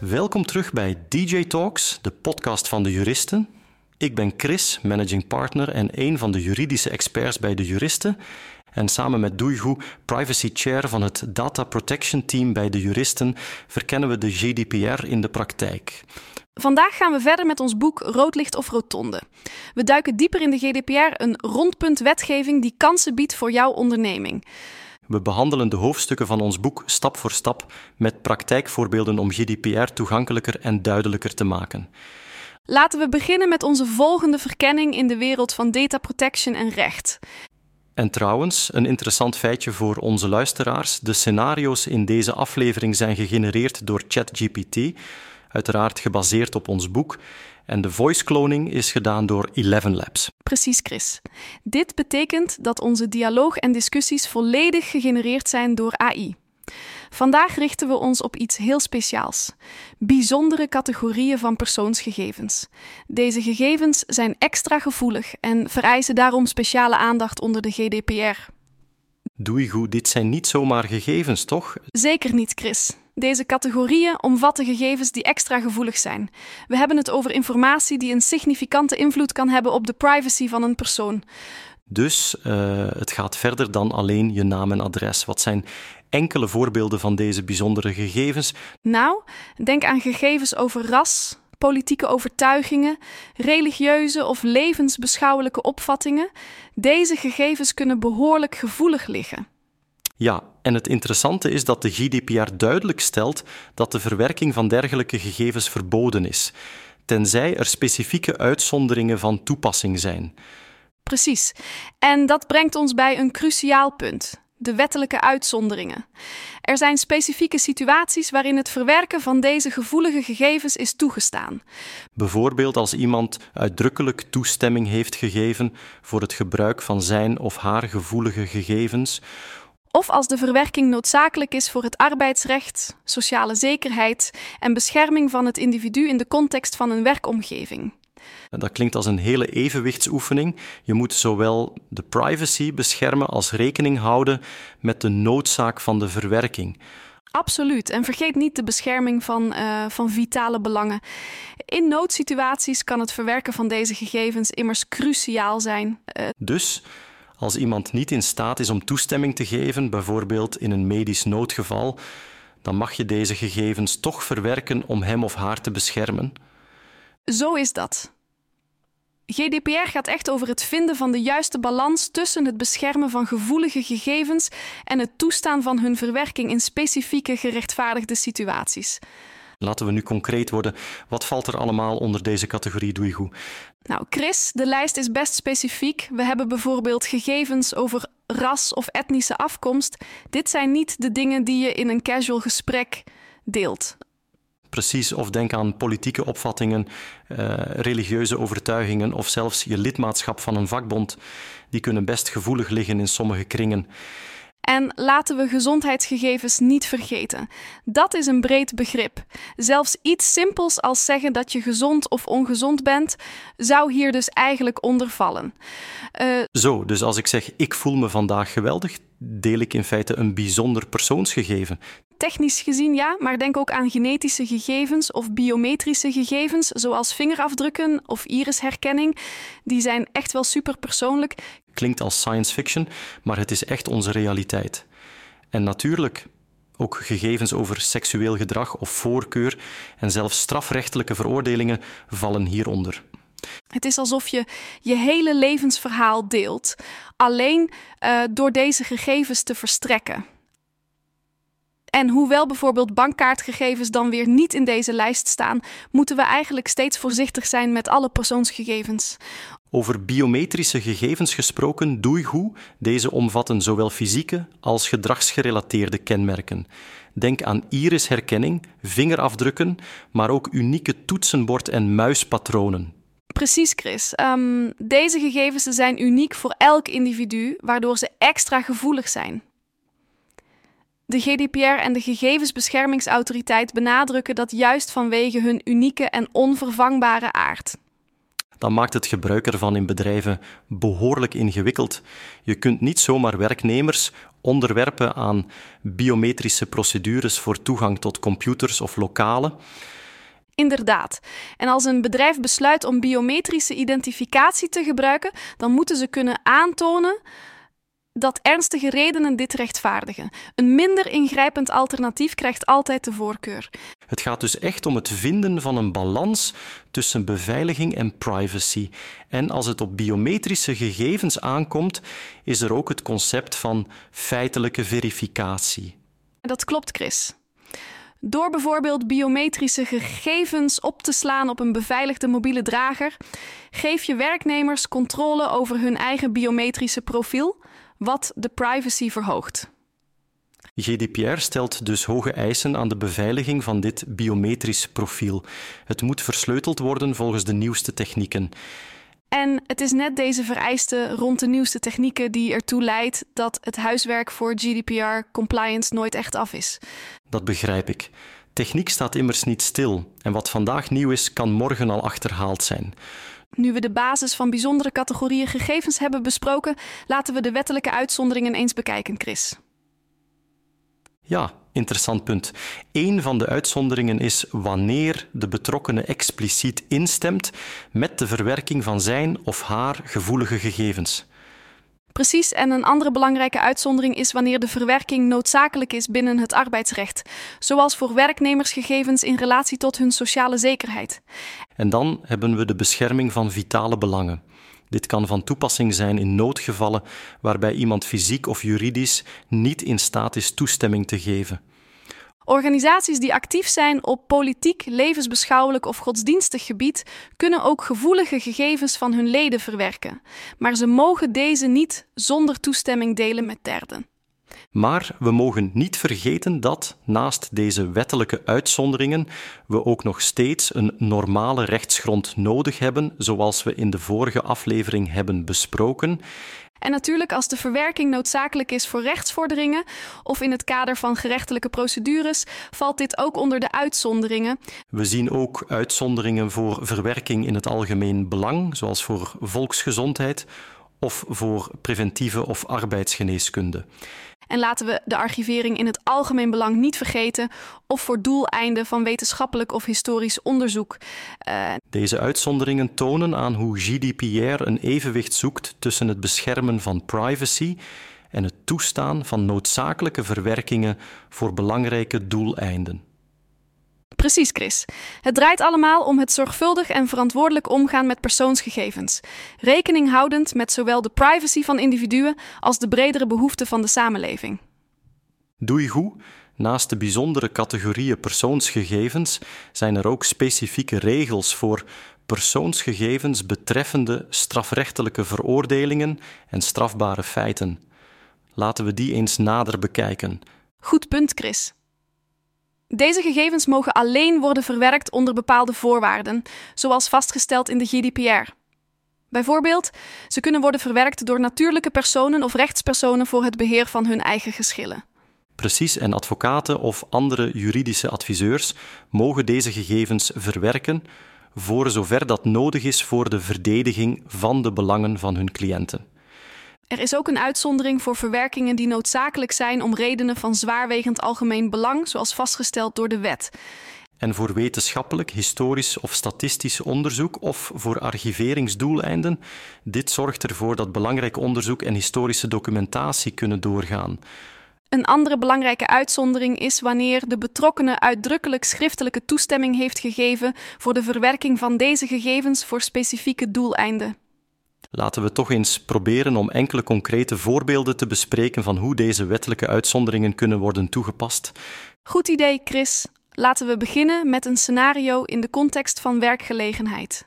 Welkom terug bij DJ Talks, de podcast van de juristen. Ik ben Chris, managing partner en een van de juridische experts bij de juristen. En samen met Doeigoe, privacy chair van het data protection team bij de juristen, verkennen we de GDPR in de praktijk. Vandaag gaan we verder met ons boek Rood licht of rotonde. We duiken dieper in de GDPR, een rondpunt wetgeving die kansen biedt voor jouw onderneming. We behandelen de hoofdstukken van ons boek stap voor stap met praktijkvoorbeelden om GDPR toegankelijker en duidelijker te maken. Laten we beginnen met onze volgende verkenning in de wereld van data protection en recht. En trouwens, een interessant feitje voor onze luisteraars: de scenario's in deze aflevering zijn gegenereerd door ChatGPT, uiteraard gebaseerd op ons boek. En de voice cloning is gedaan door Eleven Labs. Precies, Chris. Dit betekent dat onze dialoog en discussies volledig gegenereerd zijn door AI. Vandaag richten we ons op iets heel speciaals: bijzondere categorieën van persoonsgegevens. Deze gegevens zijn extra gevoelig en vereisen daarom speciale aandacht onder de GDPR. Doei goed, dit zijn niet zomaar gegevens, toch? Zeker niet, Chris. Deze categorieën omvatten gegevens die extra gevoelig zijn. We hebben het over informatie die een significante invloed kan hebben op de privacy van een persoon. Dus uh, het gaat verder dan alleen je naam en adres. Wat zijn enkele voorbeelden van deze bijzondere gegevens? Nou, denk aan gegevens over ras, politieke overtuigingen, religieuze of levensbeschouwelijke opvattingen. Deze gegevens kunnen behoorlijk gevoelig liggen. Ja, en het interessante is dat de GDPR duidelijk stelt dat de verwerking van dergelijke gegevens verboden is, tenzij er specifieke uitzonderingen van toepassing zijn. Precies. En dat brengt ons bij een cruciaal punt: de wettelijke uitzonderingen. Er zijn specifieke situaties waarin het verwerken van deze gevoelige gegevens is toegestaan. Bijvoorbeeld als iemand uitdrukkelijk toestemming heeft gegeven voor het gebruik van zijn of haar gevoelige gegevens. Of als de verwerking noodzakelijk is voor het arbeidsrecht, sociale zekerheid en bescherming van het individu in de context van een werkomgeving. Dat klinkt als een hele evenwichtsoefening. Je moet zowel de privacy beschermen als rekening houden met de noodzaak van de verwerking. Absoluut. En vergeet niet de bescherming van, uh, van vitale belangen. In noodsituaties kan het verwerken van deze gegevens immers cruciaal zijn. Uh... Dus als iemand niet in staat is om toestemming te geven, bijvoorbeeld in een medisch noodgeval, dan mag je deze gegevens toch verwerken om hem of haar te beschermen. Zo is dat. GDPR gaat echt over het vinden van de juiste balans tussen het beschermen van gevoelige gegevens en het toestaan van hun verwerking in specifieke gerechtvaardigde situaties. Laten we nu concreet worden. Wat valt er allemaal onder deze categorie Doe je goed? Nou, Chris, de lijst is best specifiek. We hebben bijvoorbeeld gegevens over ras of etnische afkomst. Dit zijn niet de dingen die je in een casual gesprek deelt precies, of denk aan politieke opvattingen, uh, religieuze overtuigingen of zelfs je lidmaatschap van een vakbond. Die kunnen best gevoelig liggen in sommige kringen. En laten we gezondheidsgegevens niet vergeten. Dat is een breed begrip. Zelfs iets simpels als zeggen dat je gezond of ongezond bent, zou hier dus eigenlijk onder vallen. Uh, Zo, dus als ik zeg ik voel me vandaag geweldig, deel ik in feite een bijzonder persoonsgegeven. Technisch gezien ja, maar denk ook aan genetische gegevens of biometrische gegevens, zoals vingerafdrukken of irisherkenning. Die zijn echt wel super persoonlijk. Klinkt als science fiction, maar het is echt onze realiteit. En natuurlijk, ook gegevens over seksueel gedrag of voorkeur en zelfs strafrechtelijke veroordelingen vallen hieronder. Het is alsof je je hele levensverhaal deelt, alleen uh, door deze gegevens te verstrekken. En hoewel bijvoorbeeld bankkaartgegevens dan weer niet in deze lijst staan, moeten we eigenlijk steeds voorzichtig zijn met alle persoonsgegevens. Over biometrische gegevens gesproken, doe je goed. Deze omvatten zowel fysieke als gedragsgerelateerde kenmerken. Denk aan irisherkenning, vingerafdrukken, maar ook unieke toetsenbord- en muispatronen. Precies, Chris. Um, deze gegevens zijn uniek voor elk individu, waardoor ze extra gevoelig zijn. De GDPR en de Gegevensbeschermingsautoriteit benadrukken dat juist vanwege hun unieke en onvervangbare aard. Dat maakt het gebruik ervan in bedrijven behoorlijk ingewikkeld. Je kunt niet zomaar werknemers onderwerpen aan biometrische procedures voor toegang tot computers of lokalen. Inderdaad. En als een bedrijf besluit om biometrische identificatie te gebruiken, dan moeten ze kunnen aantonen dat ernstige redenen dit rechtvaardigen. Een minder ingrijpend alternatief krijgt altijd de voorkeur. Het gaat dus echt om het vinden van een balans tussen beveiliging en privacy. En als het op biometrische gegevens aankomt, is er ook het concept van feitelijke verificatie. Dat klopt, Chris. Door bijvoorbeeld biometrische gegevens op te slaan op een beveiligde mobiele drager, geef je werknemers controle over hun eigen biometrische profiel, wat de privacy verhoogt. GDPR stelt dus hoge eisen aan de beveiliging van dit biometrisch profiel. Het moet versleuteld worden volgens de nieuwste technieken. En het is net deze vereisten rond de nieuwste technieken die ertoe leidt dat het huiswerk voor GDPR-compliance nooit echt af is. Dat begrijp ik. Techniek staat immers niet stil en wat vandaag nieuw is, kan morgen al achterhaald zijn. Nu we de basis van bijzondere categorieën gegevens hebben besproken, laten we de wettelijke uitzonderingen eens bekijken, Chris. Ja, interessant punt. Een van de uitzonderingen is wanneer de betrokkene expliciet instemt met de verwerking van zijn of haar gevoelige gegevens. Precies, en een andere belangrijke uitzondering is wanneer de verwerking noodzakelijk is binnen het arbeidsrecht, zoals voor werknemersgegevens in relatie tot hun sociale zekerheid. En dan hebben we de bescherming van vitale belangen. Dit kan van toepassing zijn in noodgevallen waarbij iemand fysiek of juridisch niet in staat is toestemming te geven. Organisaties die actief zijn op politiek, levensbeschouwelijk of godsdienstig gebied kunnen ook gevoelige gegevens van hun leden verwerken, maar ze mogen deze niet zonder toestemming delen met derden. Maar we mogen niet vergeten dat, naast deze wettelijke uitzonderingen, we ook nog steeds een normale rechtsgrond nodig hebben, zoals we in de vorige aflevering hebben besproken. En natuurlijk, als de verwerking noodzakelijk is voor rechtsvorderingen of in het kader van gerechtelijke procedures, valt dit ook onder de uitzonderingen. We zien ook uitzonderingen voor verwerking in het algemeen belang, zoals voor volksgezondheid of voor preventieve of arbeidsgeneeskunde. En laten we de archivering in het algemeen belang niet vergeten of voor doeleinden van wetenschappelijk of historisch onderzoek. Uh, Deze uitzonderingen tonen aan hoe GDPR een evenwicht zoekt tussen het beschermen van privacy en het toestaan van noodzakelijke verwerkingen voor belangrijke doeleinden. Precies, Chris. Het draait allemaal om het zorgvuldig en verantwoordelijk omgaan met persoonsgegevens, rekening houdend met zowel de privacy van individuen als de bredere behoeften van de samenleving. Doe je goed? Naast de bijzondere categorieën persoonsgegevens zijn er ook specifieke regels voor persoonsgegevens betreffende strafrechtelijke veroordelingen en strafbare feiten. Laten we die eens nader bekijken. Goed punt, Chris. Deze gegevens mogen alleen worden verwerkt onder bepaalde voorwaarden, zoals vastgesteld in de GDPR. Bijvoorbeeld, ze kunnen worden verwerkt door natuurlijke personen of rechtspersonen voor het beheer van hun eigen geschillen. Precies, en advocaten of andere juridische adviseurs mogen deze gegevens verwerken voor zover dat nodig is voor de verdediging van de belangen van hun cliënten. Er is ook een uitzondering voor verwerkingen die noodzakelijk zijn om redenen van zwaarwegend algemeen belang, zoals vastgesteld door de wet. En voor wetenschappelijk, historisch of statistisch onderzoek of voor archiveringsdoeleinden. Dit zorgt ervoor dat belangrijk onderzoek en historische documentatie kunnen doorgaan. Een andere belangrijke uitzondering is wanneer de betrokkenen uitdrukkelijk schriftelijke toestemming heeft gegeven voor de verwerking van deze gegevens voor specifieke doeleinden. Laten we toch eens proberen om enkele concrete voorbeelden te bespreken van hoe deze wettelijke uitzonderingen kunnen worden toegepast. Goed idee, Chris. Laten we beginnen met een scenario in de context van werkgelegenheid.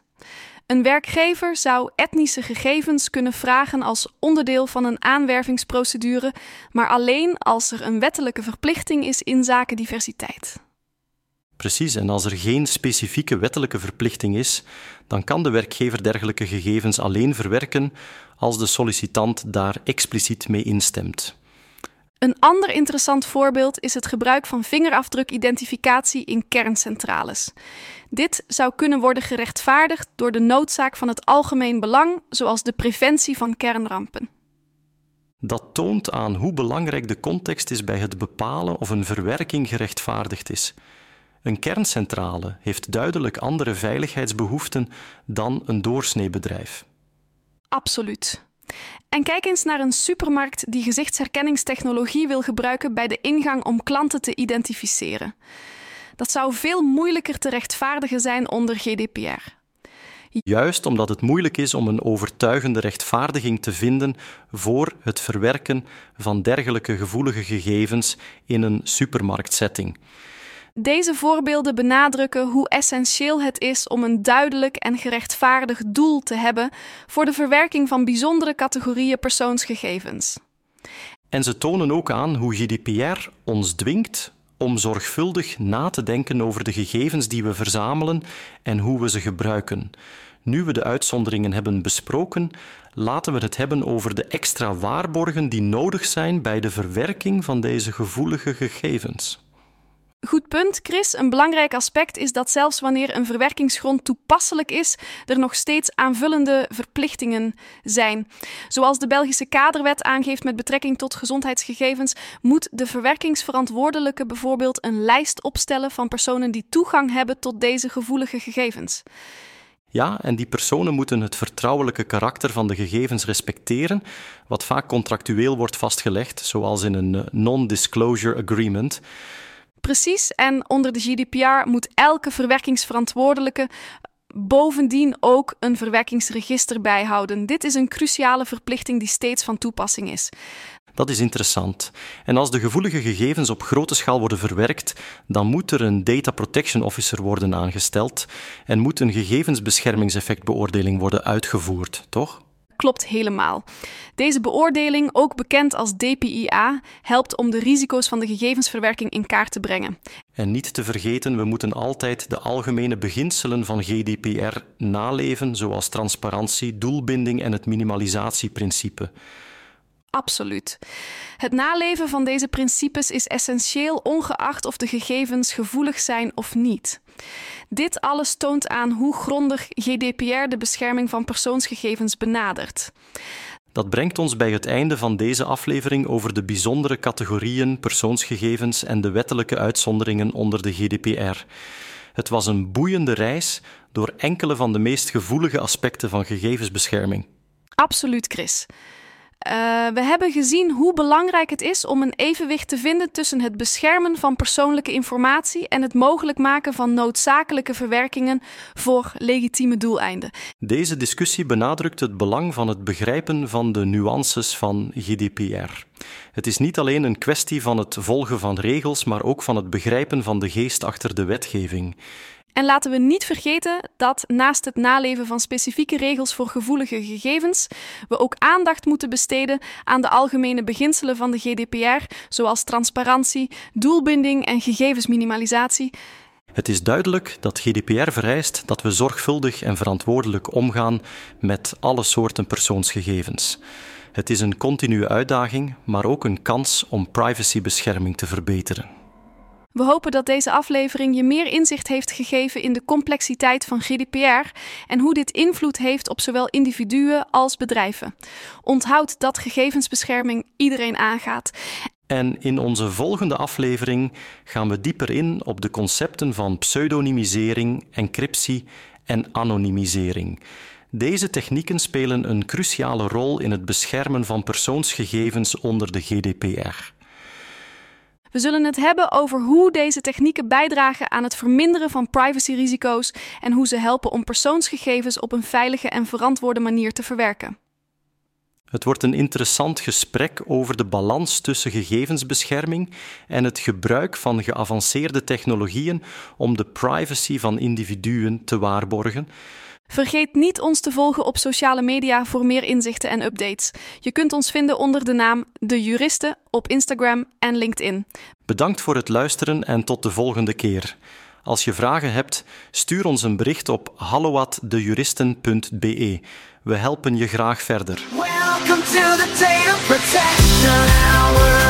Een werkgever zou etnische gegevens kunnen vragen als onderdeel van een aanwervingsprocedure, maar alleen als er een wettelijke verplichting is in zaken diversiteit. Precies, en als er geen specifieke wettelijke verplichting is, dan kan de werkgever dergelijke gegevens alleen verwerken als de sollicitant daar expliciet mee instemt. Een ander interessant voorbeeld is het gebruik van vingerafdrukidentificatie in kerncentrales. Dit zou kunnen worden gerechtvaardigd door de noodzaak van het algemeen belang, zoals de preventie van kernrampen. Dat toont aan hoe belangrijk de context is bij het bepalen of een verwerking gerechtvaardigd is. Een kerncentrale heeft duidelijk andere veiligheidsbehoeften dan een doorsneebedrijf. Absoluut. En kijk eens naar een supermarkt die gezichtsherkenningstechnologie wil gebruiken bij de ingang om klanten te identificeren. Dat zou veel moeilijker te rechtvaardigen zijn onder GDPR. Juist omdat het moeilijk is om een overtuigende rechtvaardiging te vinden voor het verwerken van dergelijke gevoelige gegevens in een supermarktsetting. Deze voorbeelden benadrukken hoe essentieel het is om een duidelijk en gerechtvaardigd doel te hebben voor de verwerking van bijzondere categorieën persoonsgegevens. En ze tonen ook aan hoe GDPR ons dwingt om zorgvuldig na te denken over de gegevens die we verzamelen en hoe we ze gebruiken. Nu we de uitzonderingen hebben besproken, laten we het hebben over de extra waarborgen die nodig zijn bij de verwerking van deze gevoelige gegevens. Goed punt, Chris. Een belangrijk aspect is dat zelfs wanneer een verwerkingsgrond toepasselijk is, er nog steeds aanvullende verplichtingen zijn. Zoals de Belgische kaderwet aangeeft met betrekking tot gezondheidsgegevens, moet de verwerkingsverantwoordelijke bijvoorbeeld een lijst opstellen van personen die toegang hebben tot deze gevoelige gegevens. Ja, en die personen moeten het vertrouwelijke karakter van de gegevens respecteren, wat vaak contractueel wordt vastgelegd, zoals in een non-disclosure agreement. Precies, en onder de GDPR moet elke verwerkingsverantwoordelijke bovendien ook een verwerkingsregister bijhouden. Dit is een cruciale verplichting die steeds van toepassing is. Dat is interessant. En als de gevoelige gegevens op grote schaal worden verwerkt, dan moet er een Data Protection Officer worden aangesteld en moet een gegevensbeschermingseffectbeoordeling worden uitgevoerd, toch? Klopt helemaal. Deze beoordeling, ook bekend als DPIA, helpt om de risico's van de gegevensverwerking in kaart te brengen. En niet te vergeten, we moeten altijd de algemene beginselen van GDPR naleven, zoals transparantie, doelbinding en het minimalisatieprincipe. Absoluut. Het naleven van deze principes is essentieel, ongeacht of de gegevens gevoelig zijn of niet. Dit alles toont aan hoe grondig GDPR de bescherming van persoonsgegevens benadert. Dat brengt ons bij het einde van deze aflevering over de bijzondere categorieën persoonsgegevens en de wettelijke uitzonderingen onder de GDPR. Het was een boeiende reis door enkele van de meest gevoelige aspecten van gegevensbescherming. Absoluut, Chris. Uh, we hebben gezien hoe belangrijk het is om een evenwicht te vinden tussen het beschermen van persoonlijke informatie en het mogelijk maken van noodzakelijke verwerkingen voor legitieme doeleinden. Deze discussie benadrukt het belang van het begrijpen van de nuances van GDPR. Het is niet alleen een kwestie van het volgen van regels, maar ook van het begrijpen van de geest achter de wetgeving. En laten we niet vergeten dat naast het naleven van specifieke regels voor gevoelige gegevens, we ook aandacht moeten besteden aan de algemene beginselen van de GDPR, zoals transparantie, doelbinding en gegevensminimalisatie. Het is duidelijk dat GDPR vereist dat we zorgvuldig en verantwoordelijk omgaan met alle soorten persoonsgegevens. Het is een continue uitdaging, maar ook een kans om privacybescherming te verbeteren. We hopen dat deze aflevering je meer inzicht heeft gegeven in de complexiteit van GDPR en hoe dit invloed heeft op zowel individuen als bedrijven. Onthoud dat gegevensbescherming iedereen aangaat. En in onze volgende aflevering gaan we dieper in op de concepten van pseudonymisering, encryptie en anonimisering. Deze technieken spelen een cruciale rol in het beschermen van persoonsgegevens onder de GDPR. We zullen het hebben over hoe deze technieken bijdragen aan het verminderen van privacyrisico's en hoe ze helpen om persoonsgegevens op een veilige en verantwoorde manier te verwerken. Het wordt een interessant gesprek over de balans tussen gegevensbescherming en het gebruik van geavanceerde technologieën om de privacy van individuen te waarborgen. Vergeet niet ons te volgen op sociale media voor meer inzichten en updates. Je kunt ons vinden onder de naam De Juristen op Instagram en LinkedIn. Bedankt voor het luisteren en tot de volgende keer. Als je vragen hebt, stuur ons een bericht op halloatdejuristen.be. We helpen je graag verder. Welcome to the data protection hour.